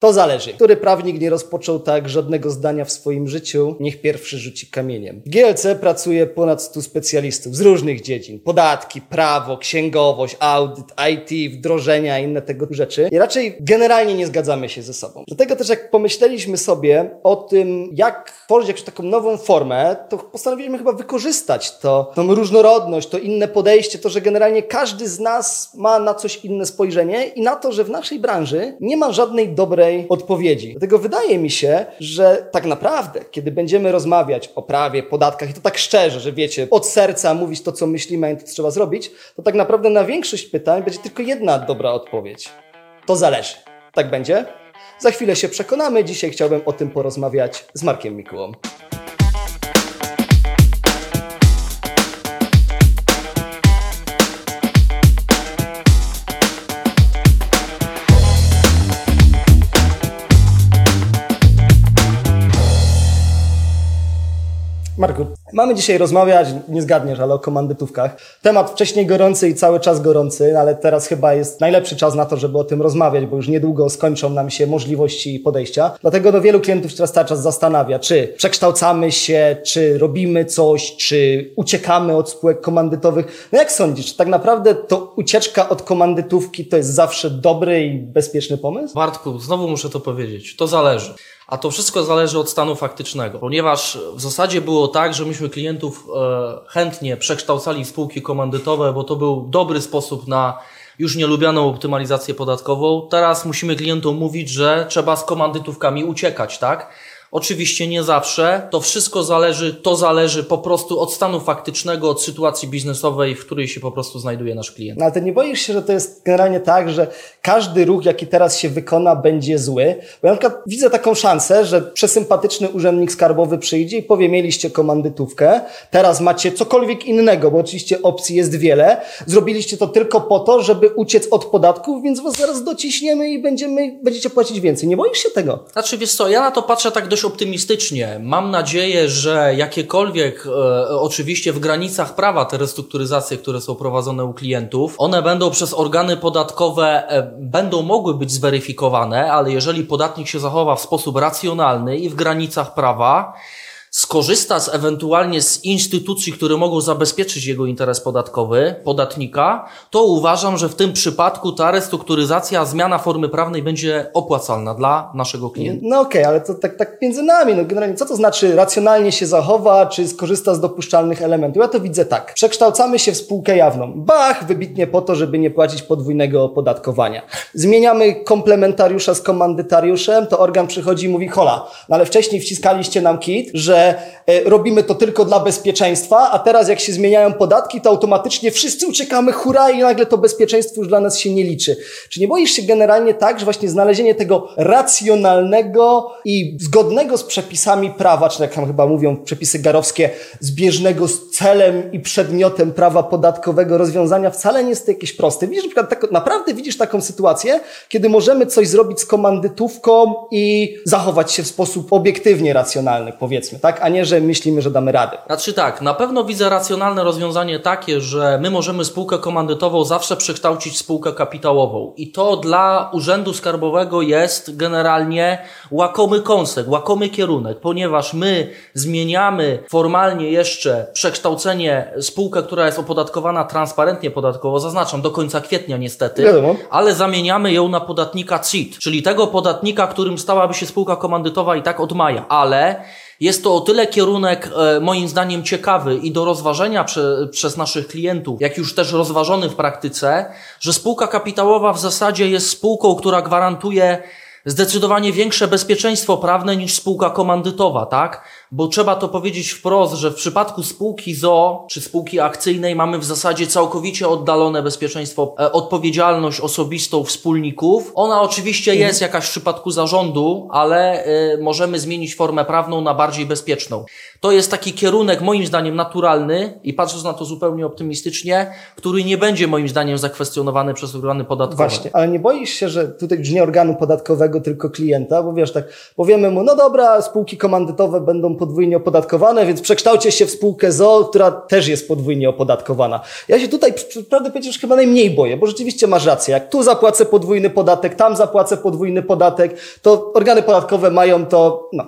To zależy. Który prawnik nie rozpoczął tak żadnego zdania w swoim życiu, niech pierwszy rzuci kamieniem. W GLC pracuje ponad 100 specjalistów z różnych dziedzin. Podatki, prawo, księgowość, audyt, IT, wdrożenia i inne tego rzeczy. I raczej generalnie nie zgadzamy się ze sobą. Dlatego też jak pomyśleliśmy sobie o tym, jak tworzyć jakąś taką nową formę, to postanowiliśmy chyba wykorzystać to, tą różnorodność, to inne podejście, to, że generalnie każdy z nas ma na coś inne spojrzenie i na to, że w naszej branży nie ma żadnej dobrej odpowiedzi. Dlatego wydaje mi się, że tak naprawdę, kiedy będziemy rozmawiać o prawie, podatkach i to tak szczerze, że wiecie, od serca mówić to, co myślimy, i to trzeba zrobić, to tak naprawdę na większość pytań będzie tylko jedna dobra odpowiedź. To zależy. Tak będzie? Za chwilę się przekonamy. Dzisiaj chciałbym o tym porozmawiać z Markiem Mikułą. Marku, mamy dzisiaj rozmawiać, nie zgadniesz, ale o komandytówkach. Temat wcześniej gorący i cały czas gorący, ale teraz chyba jest najlepszy czas na to, żeby o tym rozmawiać, bo już niedługo skończą nam się możliwości podejścia. Dlatego do wielu klientów teraz cały czas zastanawia, czy przekształcamy się, czy robimy coś, czy uciekamy od spółek komandytowych. No jak sądzisz, tak naprawdę to ucieczka od komandytówki to jest zawsze dobry i bezpieczny pomysł? Bartku, znowu muszę to powiedzieć. To zależy. A to wszystko zależy od stanu faktycznego, ponieważ w zasadzie było tak, że myśmy klientów e, chętnie przekształcali w spółki komandytowe, bo to był dobry sposób na już nielubianą optymalizację podatkową. Teraz musimy klientom mówić, że trzeba z komandytówkami uciekać, tak? Oczywiście nie zawsze. To wszystko zależy, to zależy po prostu od stanu faktycznego, od sytuacji biznesowej, w której się po prostu znajduje nasz klient. No ale ty nie boisz się, że to jest generalnie tak, że każdy ruch, jaki teraz się wykona, będzie zły? Bo ja na przykład widzę taką szansę, że przesympatyczny urzędnik skarbowy przyjdzie i powie, mieliście komandytówkę, teraz macie cokolwiek innego, bo oczywiście opcji jest wiele. Zrobiliście to tylko po to, żeby uciec od podatków, więc was zaraz dociśniemy i będziemy, będziecie płacić więcej. Nie boisz się tego? Znaczy, wiesz co, ja na to patrzę tak dość dość optymistycznie. Mam nadzieję, że jakiekolwiek, e, oczywiście w granicach prawa, te restrukturyzacje, które są prowadzone u klientów, one będą przez organy podatkowe, e, będą mogły być zweryfikowane, ale jeżeli podatnik się zachowa w sposób racjonalny i w granicach prawa, skorzysta z ewentualnie z instytucji, które mogą zabezpieczyć jego interes podatkowy, podatnika, to uważam, że w tym przypadku ta restrukturyzacja, zmiana formy prawnej będzie opłacalna dla naszego klienta. No okej, okay, ale to tak, tak między nami, no generalnie co to znaczy racjonalnie się zachowa, czy skorzysta z dopuszczalnych elementów? Ja to widzę tak. Przekształcamy się w spółkę jawną. Bach, wybitnie po to, żeby nie płacić podwójnego opodatkowania. Zmieniamy komplementariusza z komandytariuszem, to organ przychodzi i mówi, hola, no ale wcześniej wciskaliście nam kit, że E, robimy to tylko dla bezpieczeństwa, a teraz jak się zmieniają podatki, to automatycznie wszyscy uciekamy, hura, i nagle to bezpieczeństwo już dla nas się nie liczy. Czy nie boisz się generalnie tak, że właśnie znalezienie tego racjonalnego i zgodnego z przepisami prawa, czy jak tam chyba mówią przepisy garowskie, zbieżnego z celem i przedmiotem prawa podatkowego rozwiązania wcale nie jest to jakieś proste. Widzisz, na przykład tak, naprawdę widzisz taką sytuację, kiedy możemy coś zrobić z komandytówką i zachować się w sposób obiektywnie racjonalny, powiedzmy, tak? Tak? A nie, że myślimy, że damy radę. Znaczy tak, na pewno widzę racjonalne rozwiązanie takie, że my możemy spółkę komandytową zawsze przekształcić w spółkę kapitałową. I to dla Urzędu Skarbowego jest generalnie łakomy kąsek, łakomy kierunek, ponieważ my zmieniamy formalnie jeszcze przekształcenie spółkę, która jest opodatkowana transparentnie podatkowo, zaznaczam, do końca kwietnia niestety, Wiadomo. ale zamieniamy ją na podatnika CIT, czyli tego podatnika, którym stałaby się spółka komandytowa i tak od maja, ale jest to o tyle kierunek e, moim zdaniem ciekawy i do rozważenia prze, przez naszych klientów, jak już też rozważony w praktyce, że spółka kapitałowa w zasadzie jest spółką, która gwarantuje zdecydowanie większe bezpieczeństwo prawne niż spółka komandytowa, tak? Bo trzeba to powiedzieć wprost, że w przypadku spółki ZO czy spółki akcyjnej mamy w zasadzie całkowicie oddalone bezpieczeństwo, e, odpowiedzialność osobistą wspólników. Ona oczywiście mhm. jest jakaś w przypadku zarządu, ale e, możemy zmienić formę prawną na bardziej bezpieczną. To jest taki kierunek moim zdaniem naturalny i patrząc na to zupełnie optymistycznie, który nie będzie moim zdaniem zakwestionowany przez organy podatkowe. Właśnie, ale nie boisz się, że tutaj brzmi organu podatkowego tylko klienta, bo wiesz, tak powiemy mu, no dobra, spółki komandytowe będą podwójnie opodatkowane, więc przekształcie się w spółkę ZO, która też jest podwójnie opodatkowana. Ja się tutaj, prawdę powiedzieć, chyba najmniej boję, bo rzeczywiście masz rację. Jak tu zapłacę podwójny podatek, tam zapłacę podwójny podatek, to organy podatkowe mają to, no.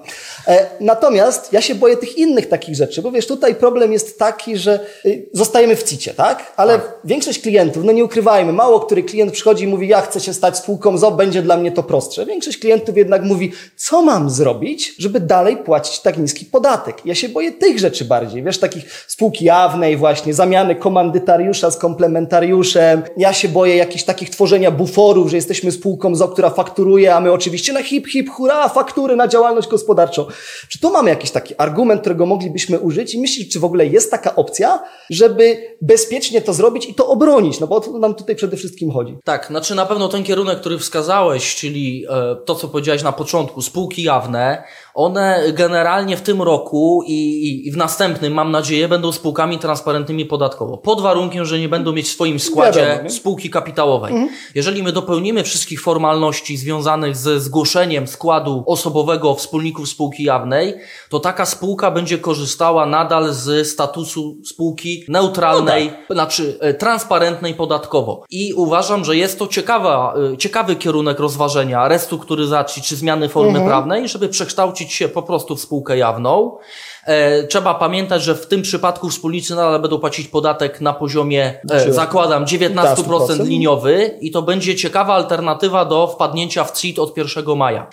E, natomiast ja się boję tych innych takich rzeczy, bo wiesz, tutaj problem jest taki, że y, zostajemy w CIT-ie, tak? Ale tak. większość klientów, no nie ukrywajmy, mało który klient przychodzi i mówi, ja chcę się stać spółką ZO, będzie dla mnie to prostsze. Większość klientów jednak mówi, co mam zrobić, żeby dalej płacić tak niski podatek? Ja się boję tych rzeczy bardziej, wiesz, takich spółki jawnej właśnie, zamiany komandytariusza z komplementariuszem. Ja się boję jakichś takich tworzenia buforów, że jesteśmy spółką ZO, która fakturuje, a my oczywiście na hip, hip, hura, faktury na działalność gospodarczą. Czy tu mamy jakiś taki argument, którego moglibyśmy użyć i myślisz, czy w ogóle jest taka opcja, żeby bezpiecznie to zrobić i to obronić? No bo o to nam tutaj przede wszystkim chodzi. Tak, znaczy na pewno ten kierunek, który wskazałeś, czyli e, to, co powiedziałeś na początku, spółki jawne, one generalnie w tym roku i, i, w następnym, mam nadzieję, będą spółkami transparentnymi podatkowo. Pod warunkiem, że nie będą mieć w swoim składzie Wiadomo, spółki kapitałowej. Mhm. Jeżeli my dopełnimy wszystkich formalności związanych ze zgłoszeniem składu osobowego wspólników spółki jawnej, to taka spółka będzie korzystała nadal z statusu spółki neutralnej, no tak. znaczy e, transparentnej podatkowo. I uważam, że jest to ciekawa, e, ciekawy kierunek rozważenia restrukturyzacji czy zmiany formy mhm. prawnej, żeby przekształcić się po prostu w spółkę jawną. E, trzeba pamiętać, że w tym przypadku wspólnicy nadal będą płacić podatek na poziomie, e, zakładam, 19% liniowy i to będzie ciekawa alternatywa do wpadnięcia w CIT od 1 maja.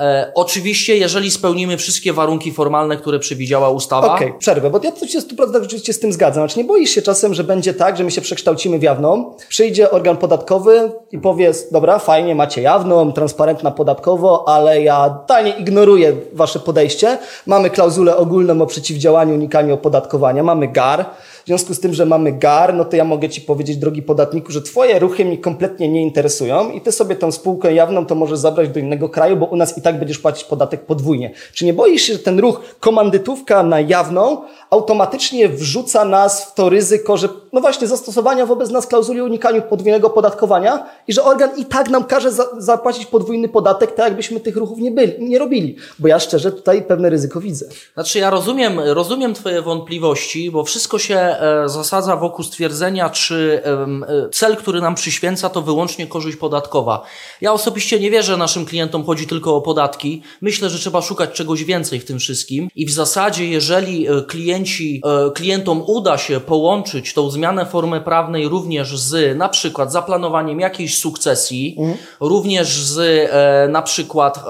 E, oczywiście, jeżeli spełnimy wszystkie warunki formalne, które przewidziała ustawa. Okej, okay, przerwę, bo ja się 100% rzeczywiście z tym zgadzam. Znaczy, nie boisz się czasem, że będzie tak, że my się przekształcimy w jawną, przyjdzie organ podatkowy i powie, dobra, fajnie, macie jawną, transparentna podatkowo, ale ja totalnie ignoruję wasze podejście. Mamy klauzulę ogólną o przeciwdziałaniu unikaniu opodatkowania, mamy GAR, w związku z tym, że mamy GAR, no to ja mogę Ci powiedzieć, drogi podatniku, że Twoje ruchy mi kompletnie nie interesują i Ty sobie tą spółkę jawną to możesz zabrać do innego kraju, bo u nas i tak będziesz płacić podatek podwójnie. Czy nie boisz się, że ten ruch komandytówka na jawną automatycznie wrzuca nas w to ryzyko, że no właśnie zastosowania wobec nas klauzuli unikaniu podwójnego podatkowania i że organ i tak nam każe za, zapłacić podwójny podatek, tak jakbyśmy tych ruchów nie, byli, nie robili. Bo ja szczerze tutaj pewne ryzyko widzę. Znaczy ja rozumiem, rozumiem Twoje wątpliwości, bo wszystko się e, zasadza wokół stwierdzenia, czy e, cel, który nam przyświęca, to wyłącznie korzyść podatkowa. Ja osobiście nie wierzę, że naszym klientom chodzi tylko o podatki. Myślę, że trzeba szukać czegoś więcej w tym wszystkim i w zasadzie, jeżeli e, klienci, klientom uda się połączyć tą zmianę formy prawnej również z na przykład zaplanowaniem jakiejś sukcesji, mhm. również z na przykład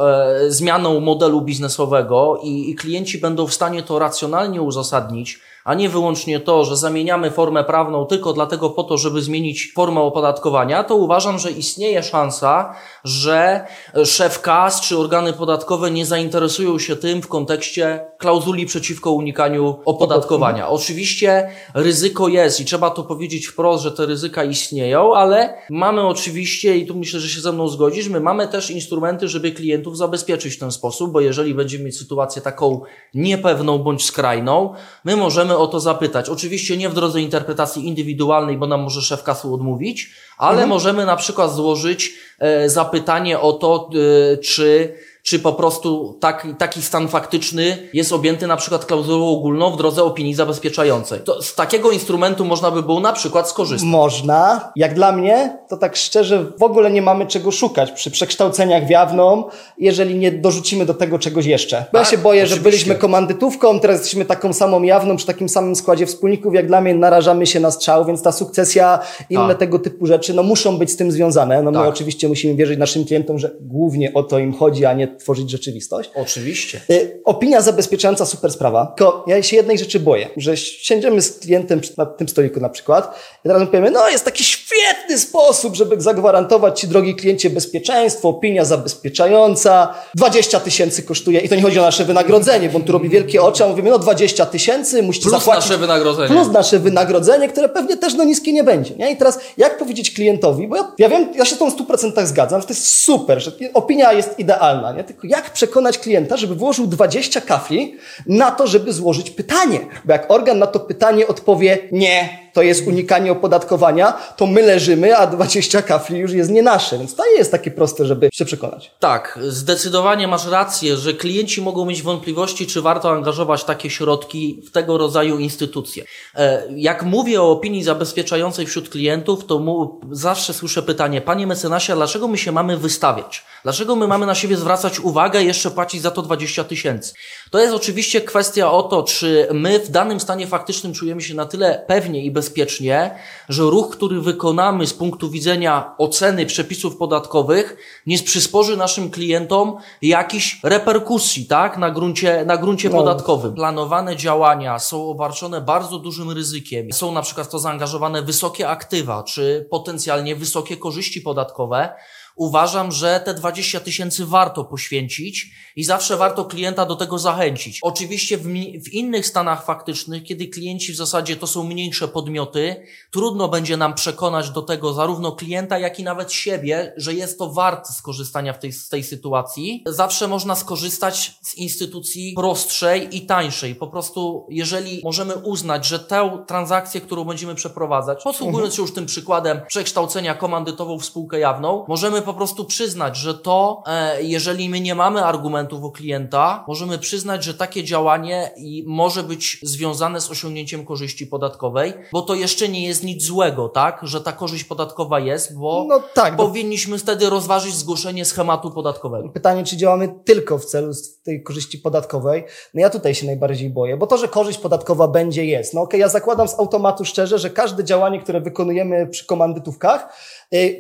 zmianą modelu biznesowego i, i klienci będą w stanie to racjonalnie uzasadnić, a nie wyłącznie to, że zamieniamy formę prawną tylko dlatego po to, żeby zmienić formę opodatkowania, to uważam, że istnieje szansa, że szef KAS czy organy podatkowe nie zainteresują się tym w kontekście klauzuli przeciwko unikaniu opodatkowania. Oczywiście ryzyko jest i trzeba to powiedzieć wprost, że te ryzyka istnieją, ale mamy oczywiście, i tu myślę, że się ze mną zgodzisz, my mamy też instrumenty, żeby klientów zabezpieczyć w ten sposób, bo jeżeli będziemy mieć sytuację taką niepewną bądź skrajną, my możemy możemy o to zapytać. Oczywiście nie w drodze interpretacji indywidualnej, bo nam może szef kasu odmówić, ale mhm. możemy na przykład złożyć e, zapytanie o to, e, czy czy po prostu taki, taki stan faktyczny jest objęty na przykład klauzulą ogólną w drodze opinii zabezpieczającej. To z takiego instrumentu można by było na przykład skorzystać. Można. Jak dla mnie, to tak szczerze w ogóle nie mamy czego szukać przy przekształceniach w jawną, jeżeli nie dorzucimy do tego czegoś jeszcze. Bo tak, ja się boję, oczywiście. że byliśmy komandytówką, teraz jesteśmy taką samą jawną przy takim samym składzie wspólników. Jak dla mnie narażamy się na strzał, więc ta sukcesja, inne tak. tego typu rzeczy, no muszą być z tym związane. No my tak. oczywiście musimy wierzyć naszym klientom, że głównie o to im chodzi, a nie tworzyć rzeczywistość. Oczywiście. Y, opinia zabezpieczająca, super sprawa. Tylko ja się jednej rzeczy boję, że siedzimy z klientem na tym stoliku na przykład i teraz powiemy, no jest taki świetny sposób, żeby zagwarantować Ci, drogi kliencie, bezpieczeństwo, opinia zabezpieczająca, 20 tysięcy kosztuje i to nie chodzi o nasze wynagrodzenie, bo on tu robi wielkie oczy, a mówimy, no 20 tysięcy, musicie plus zapłacić. nasze wynagrodzenie. Plus nasze wynagrodzenie, które pewnie też no niskie nie będzie. Nie? I teraz jak powiedzieć klientowi, bo ja, ja wiem, ja się z tą 100% zgadzam, że to jest super, że opinia jest idealna, nie? Tylko jak przekonać klienta, żeby włożył 20 kafli na to, żeby złożyć pytanie? Bo jak organ na to pytanie odpowie nie, to jest unikanie opodatkowania, to my leżymy, a 20 kafli już jest nie nasze. Więc to nie jest takie proste, żeby się przekonać. Tak, zdecydowanie masz rację, że klienci mogą mieć wątpliwości, czy warto angażować takie środki w tego rodzaju instytucje. E, jak mówię o opinii zabezpieczającej wśród klientów, to mu zawsze słyszę pytanie, panie mecenasie, dlaczego my się mamy wystawiać? Dlaczego my mamy na siebie zwracać uwagę jeszcze płacić za to 20 tysięcy? To jest oczywiście kwestia o to, czy my w danym stanie faktycznym czujemy się na tyle pewnie i bezpiecznie, że ruch, który wykonamy z punktu widzenia oceny przepisów podatkowych, nie przysporzy naszym klientom jakichś reperkusji, tak, na gruncie, na gruncie no. podatkowym. Planowane działania są obarczone bardzo dużym ryzykiem. Są na przykład to zaangażowane wysokie aktywa, czy potencjalnie wysokie korzyści podatkowe uważam, że te 20 tysięcy warto poświęcić i zawsze warto klienta do tego zachęcić. Oczywiście w, w, innych stanach faktycznych, kiedy klienci w zasadzie to są mniejsze podmioty, trudno będzie nam przekonać do tego zarówno klienta, jak i nawet siebie, że jest to warte skorzystania w tej, z tej sytuacji. Zawsze można skorzystać z instytucji prostszej i tańszej. Po prostu, jeżeli możemy uznać, że tę transakcję, którą będziemy przeprowadzać, posługując się już tym przykładem przekształcenia komandytową w spółkę jawną, możemy po prostu przyznać, że to, e, jeżeli my nie mamy argumentów o klienta, możemy przyznać, że takie działanie może być związane z osiągnięciem korzyści podatkowej, bo to jeszcze nie jest nic złego, tak? Że ta korzyść podatkowa jest, bo no tak, powinniśmy wtedy rozważyć zgłoszenie schematu podatkowego. Pytanie, czy działamy tylko w celu tej korzyści podatkowej? No ja tutaj się najbardziej boję, bo to, że korzyść podatkowa będzie, jest. No okej, okay, ja zakładam z automatu szczerze, że każde działanie, które wykonujemy przy komandytówkach,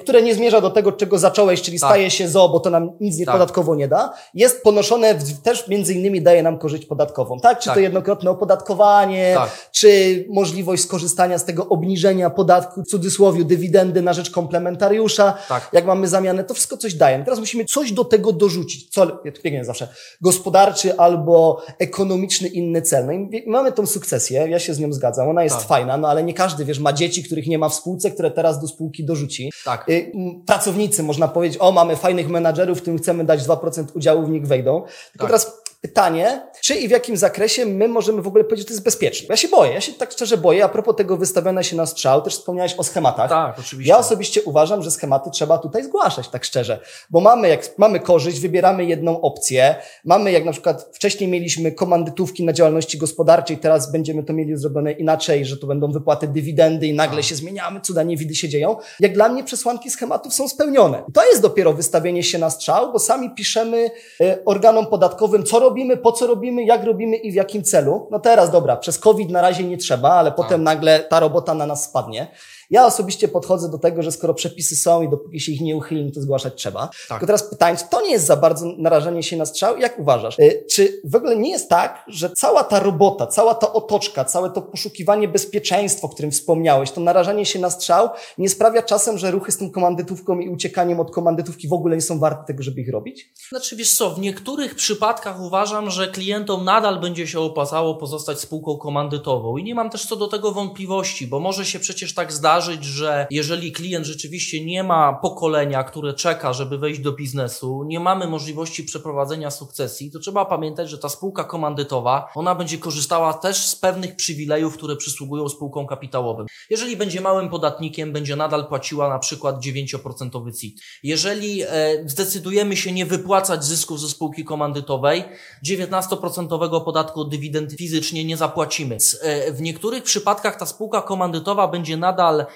które nie zmierza do tego, czego zacząłeś, czyli tak. staje się zo, bo to nam nic nie tak. podatkowo nie da, jest ponoszone w, też między innymi daje nam korzyść podatkową, tak? Czy tak. to jednokrotne opodatkowanie, tak. czy możliwość skorzystania z tego obniżenia podatku, w cudzysłowie, dywidendy na rzecz komplementariusza, tak. jak mamy zamianę, to wszystko coś daje. Teraz musimy coś do tego dorzucić, co, ja to pięknie zawsze, gospodarczy albo ekonomiczny inny cel. No i mamy tą sukcesję, ja się z nią zgadzam, ona jest tak. fajna, no ale nie każdy, wiesz, ma dzieci, których nie ma w spółce, które teraz do spółki dorzuci. Tak. Y, pracownicy, można powiedzieć, o, mamy fajnych menadżerów, tym chcemy dać 2% udziału w nich wejdą. Tylko tak. teraz pytanie, czy i w jakim zakresie my możemy w ogóle powiedzieć, że to jest bezpieczne. Ja się boję, ja się tak szczerze boję. A propos tego wystawiania się na strzał, też wspomniałeś o schematach. Tak, oczywiście. Ja osobiście uważam, że schematy trzeba tutaj zgłaszać, tak szczerze. Bo mamy, jak mamy korzyść, wybieramy jedną opcję. Mamy, jak na przykład wcześniej mieliśmy komandytówki na działalności gospodarczej, teraz będziemy to mieli zrobione inaczej, że to będą wypłaty dywidendy i nagle A. się zmieniamy, cuda niewidy się dzieją. Jak dla mnie przesłanki schematów są spełnione. I to jest dopiero wystawienie się na strzał, bo sami piszemy y, organom podatkowym, co robimy, po co robimy, jak robimy i w jakim celu. No teraz, dobra, przez COVID na razie nie trzeba, ale potem tak. nagle ta robota na nas spadnie. Ja osobiście podchodzę do tego, że skoro przepisy są i dopóki się ich nie uchylimy, to zgłaszać trzeba. Tak. Tylko teraz pytanie, czy to nie jest za bardzo narażenie się na strzał? Jak uważasz? Y, czy w ogóle nie jest tak, że cała ta robota, cała ta otoczka, całe to poszukiwanie bezpieczeństwa, o którym wspomniałeś, to narażanie się na strzał nie sprawia czasem, że ruchy z tą komandytówką i uciekaniem od komandytówki w ogóle nie są warte tego, żeby ich robić? Znaczy wiesz co, w niektórych przypadkach uważam, że klientom nadal będzie się opłacało pozostać spółką komandytową i nie mam też co do tego wątpliwości, bo może się przecież tak zdarzyć, zdarzyć, że jeżeli klient rzeczywiście nie ma pokolenia, które czeka, żeby wejść do biznesu, nie mamy możliwości przeprowadzenia sukcesji, to trzeba pamiętać, że ta spółka komandytowa, ona będzie korzystała też z pewnych przywilejów, które przysługują spółkom kapitałowym. Jeżeli będzie małym podatnikiem, będzie nadal płaciła na przykład 9% CIT. Jeżeli e, zdecydujemy się nie wypłacać zysków ze spółki komandytowej, 19% podatku od dywidend fizycznie nie zapłacimy. E, w niektórych przypadkach ta spółka komandytowa będzie nadal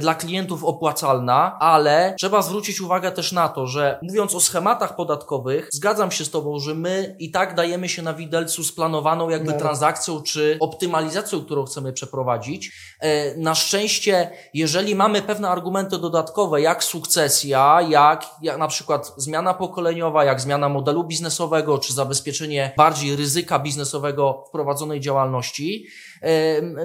dla klientów opłacalna, ale trzeba zwrócić uwagę też na to, że mówiąc o schematach podatkowych, zgadzam się z Tobą, że my i tak dajemy się na widelcu z planowaną jakby no. transakcją czy optymalizacją, którą chcemy przeprowadzić. E, na szczęście, jeżeli mamy pewne argumenty dodatkowe, jak sukcesja, jak, jak na przykład zmiana pokoleniowa, jak zmiana modelu biznesowego, czy zabezpieczenie bardziej ryzyka biznesowego w prowadzonej działalności,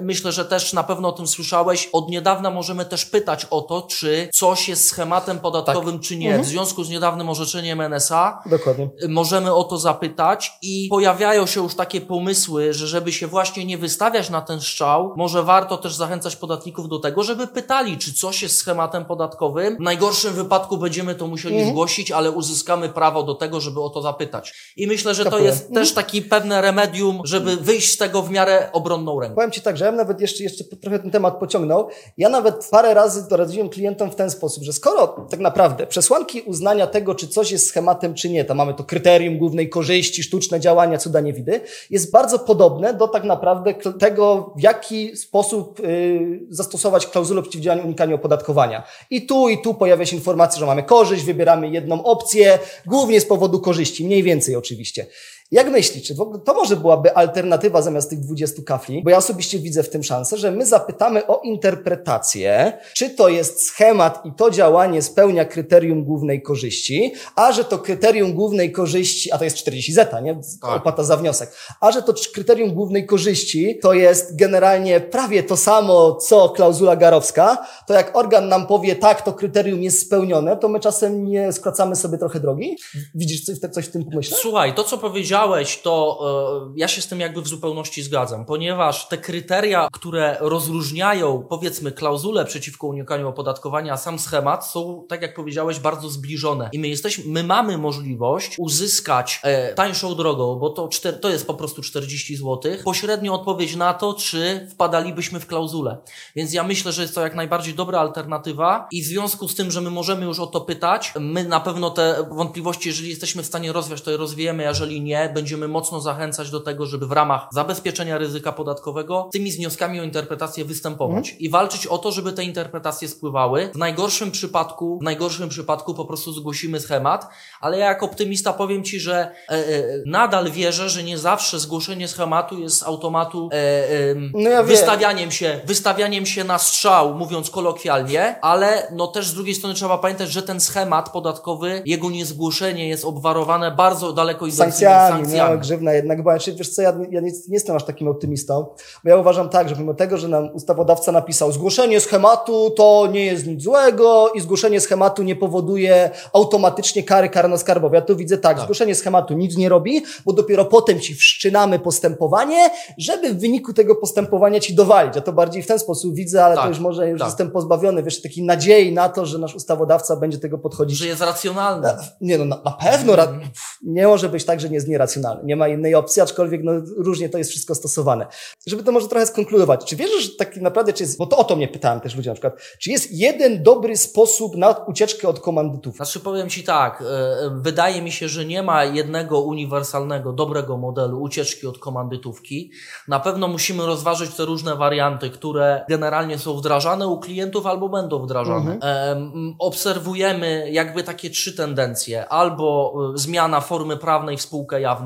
myślę, że też na pewno o tym słyszałeś, od niedawna możemy też pytać o to, czy coś jest schematem podatkowym, Tak. czy nie. W związku z niedawnym orzeczeniem NSA Dokładnie. możemy o to zapytać i pojawiają się już takie pomysły, że żeby się właśnie nie wystawiać na ten strzał, może warto też zachęcać podatników do tego, żeby pytali, czy coś jest schematem podatkowym. W najgorszym wypadku będziemy to musieli Mhm. zgłosić, ale uzyskamy prawo do tego, żeby o to zapytać. I myślę, że to jest też taki pewne remedium, żeby wyjść z tego w miarę obronną ręką. Powiem Ci tak, że ja nawet jeszcze, jeszcze trochę ten temat pociągnął. Ja nawet parę razy doradziłem klientom w ten sposób, że skoro tak naprawdę przesłanki uznania tego, czy coś jest schematem, czy nie, tam mamy to kryterium głównej korzyści, sztuczne działania, cuda nie widy, jest bardzo podobne do tak naprawdę tego, w jaki sposób y, zastosować klauzulę przeciwdziałania unikaniu opodatkowania. I tu, i tu pojawia się informacja, że mamy korzyść, wybieramy jedną opcję, głównie z powodu korzyści, mniej więcej oczywiście. Jak myślisz, czy w ogóle to może byłaby alternatywa zamiast tych 20 kafli? Bo ja osobiście widzę w tym szansę, że my zapytamy o interpretację, czy to jest schemat i to działanie spełnia kryterium głównej korzyści, a że to kryterium głównej korzyści, a to jest 40 zeta, nie? Tak. Opłata za wniosek. A że to kryterium głównej korzyści to jest generalnie prawie to samo, co klauzula garowska, to jak organ nam powie, tak, to kryterium jest spełnione, to my czasem nie skracamy sobie trochę drogi? Widzisz coś, coś w tym pomyśle? Słuchaj, to co powiedziałeś, to e, ja się z tym jakby w zupełności zgadzam, ponieważ te kryteria, które rozróżniają, powiedzmy, klauzulę przeciwko unikaniu opodatkowania, sam schemat są, tak jak powiedziałeś, bardzo zbliżone. I my jesteśmy, my mamy możliwość uzyskać e, tańszą drogą, bo to, czter, to jest po prostu 40 zł, pośrednią odpowiedź na to, czy wpadalibyśmy w klauzulę. Więc ja myślę, że jest to jak najbardziej dobra alternatywa i w związku z tym, że my możemy już o to pytać, my na pewno te wątpliwości, jeżeli jesteśmy w stanie rozwiać, to je rozwijemy, jeżeli nie, będziemy mocno zachęcać do tego, żeby w ramach zabezpieczenia ryzyka podatkowego z tymi wnioskami o interpretację występować i walczyć o to, żeby te interpretacje spływały. W najgorszym przypadku, w najgorszym przypadku po prostu zgłosimy schemat, ale ja jako optymista powiem Ci, że e, e, nadal wierzę, że nie zawsze zgłoszenie schematu jest z automatu e, No ja wiem. wystawianiem się, wystawianiem się na strzał, mówiąc kolokwialnie, ale no też z drugiej strony trzeba pamiętać, że ten schemat podatkowy, jego niezgłoszenie jest obwarowane bardzo daleko idącymi sankcjami, sankcjami. grzywna jednak, bo znaczy, wiesz co, ja, ja nie, nie jestem aż takim optymistą, bo ja uważam tak, że mimo tego, że nam ustawodawca napisał zgłoszenie schematu to nie jest nic złego i zgłoszenie schematu nie powoduje automatycznie kary karno-skarbowej. Ja tu widzę tak, Tak. zgłoszenie schematu nic nie robi, bo dopiero potem ci wszczynamy postępowanie, żeby w wyniku tego postępowania ci dowalić. Ja to bardziej w ten sposób widzę, ale Tak, to już może już tak. jestem pozbawiony, wiesz, takiej nadziei na to, że nasz ustawodawca będzie tego podchodzić Że jest racjonalne. nie no, na, na pewno ra- pff, nie może być tak, że nie jest nieracjonalny. Nie ma innej opcji, aczkolwiek no, różnie to jest wszystko stosowane. Żeby to może trochę skonkludować. Czy wierzysz, że tak naprawdę, czy jest, bo to o to mnie pytałem też ludzi na przykład, czy jest jeden dobry sposób na ucieczkę od komandytów? Znaczy powiem Ci tak, e, e, wydaje mi się, że nie ma jednego uniwersalnego, dobrego modelu ucieczki od komandytówki. Na pewno musimy rozważyć te różne warianty, które generalnie są wdrażane u klientów albo będą wdrażane. E, m, Obserwujemy jakby takie trzy tendencje. Albo e, zmiana formy prawnej w spółkę jawną,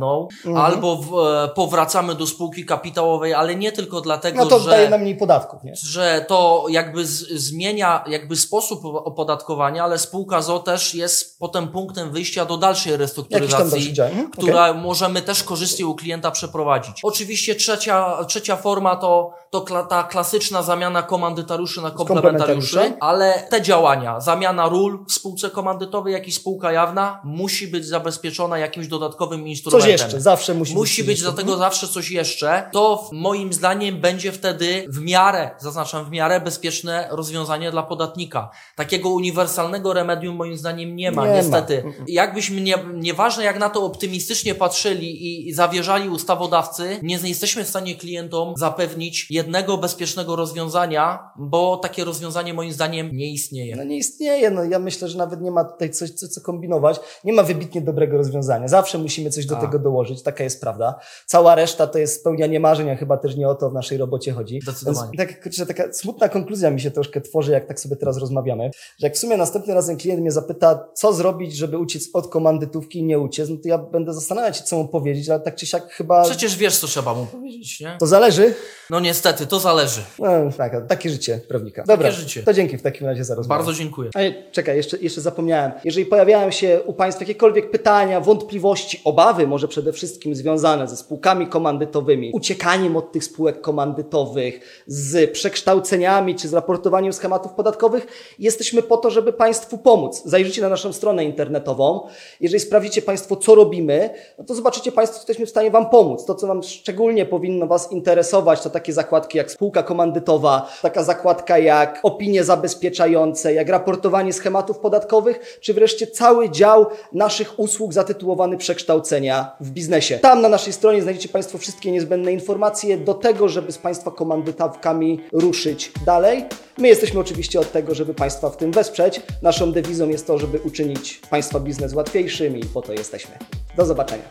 albo w, e, powracamy do spółki kapitałowej, ale nie tylko dlatego, No to że daje nam mniej podatków, nie? że to jakby z, zmienia jakby sposób opodatkowania, ale spółka ZO też jest potem punktem wyjścia do dalszej restrukturyzacji. Mhm, która możemy też korzystnie u klienta przeprowadzić. Oczywiście trzecia, trzecia forma to, to kla, ta klasyczna zamiana komandytariuszy na komplementariuszy, komplementariusza. ale te działania, zamiana ról w spółce komandytowej, jak i spółka jawna, musi być zabezpieczona jakimś dodatkowym instrumentem. Coś jeszcze, zawsze musi, Musi być jeszcze. do tego zawsze coś jeszcze. To moim zdaniem będzie wtedy w miarę, zaznaczam w miarę bezpieczne rozwiązanie dla podatnika. Takiego uniwersalnego remedium moim zdaniem nie ma, Nie ma. niestety. Jakbyśmy nie, nieważne jak na to optymistycznie patrzyli i, i zawierzali ustawodawcy, nie jesteśmy w stanie klientom zapewnić jednego bezpiecznego rozwiązania, bo takie rozwiązanie moim zdaniem nie istnieje. No nie istnieje, no ja myślę, że nawet nie ma tutaj coś, co, co kombinować. Nie ma wybitnie dobrego rozwiązania. Zawsze musimy coś do A. tego dołożyć, taka jest prawda. Cała reszta to jest spełnianie marzeń, a chyba też nie o to w naszej robocie chodzi. Zdecydowanie. Więc tak, taka smutna konkluzja mi się troszkę tworzy, jak tak sobie teraz rozmawiamy, że jak w sumie następnym razem klient mnie zapyta, co zrobić, żeby uciec od komandytówki i nie uciec, no to ja będę zastanawiać się, co mu powiedzieć, ale tak czy siak chyba Przecież wiesz, co trzeba mu powiedzieć, nie? to zależy. No niestety, to zależy. No, tak, takie życie prawnika. Dobra, życie. to dzięki w takim razie za rozmowę. Bardzo dziękuję. Ale czekaj, jeszcze, jeszcze zapomniałem. Jeżeli pojawiają się u Państwa jakiekolwiek pytania, wątpliwości, obawy, może przede wszystkim związane ze spółkami komandytowymi, uciekaniem od tych spółek komandytowych, z przekształceniami czy z raportowaniem schematów podatkowych, jesteśmy po to, żeby Państwu pomóc. Zajrzyjcie na naszą stronę internetową. Jeżeli sprawdzicie Państwo, co robimy, no to zobaczycie Państwo, co jesteśmy w stanie Wam pomóc. To, co Wam szczególnie powinno Was interesować, to takie zakładki jak spółka komandytowa, taka zakładka jak opinie zabezpieczające, jak raportowanie schematów podatkowych, czy wreszcie cały dział naszych usług zatytułowany przekształcenia w biznesie. Tam na naszej stronie znajdziecie Państwo wszystkie niezbędne informacje do tego, żeby z Państwa komandytawkami ruszyć dalej. My jesteśmy oczywiście od tego, żeby Państwa w tym wesprzeć. Naszą dewizą jest to, żeby uczynić Państwa biznes łatwiejszym i po to jesteśmy. Do zobaczenia.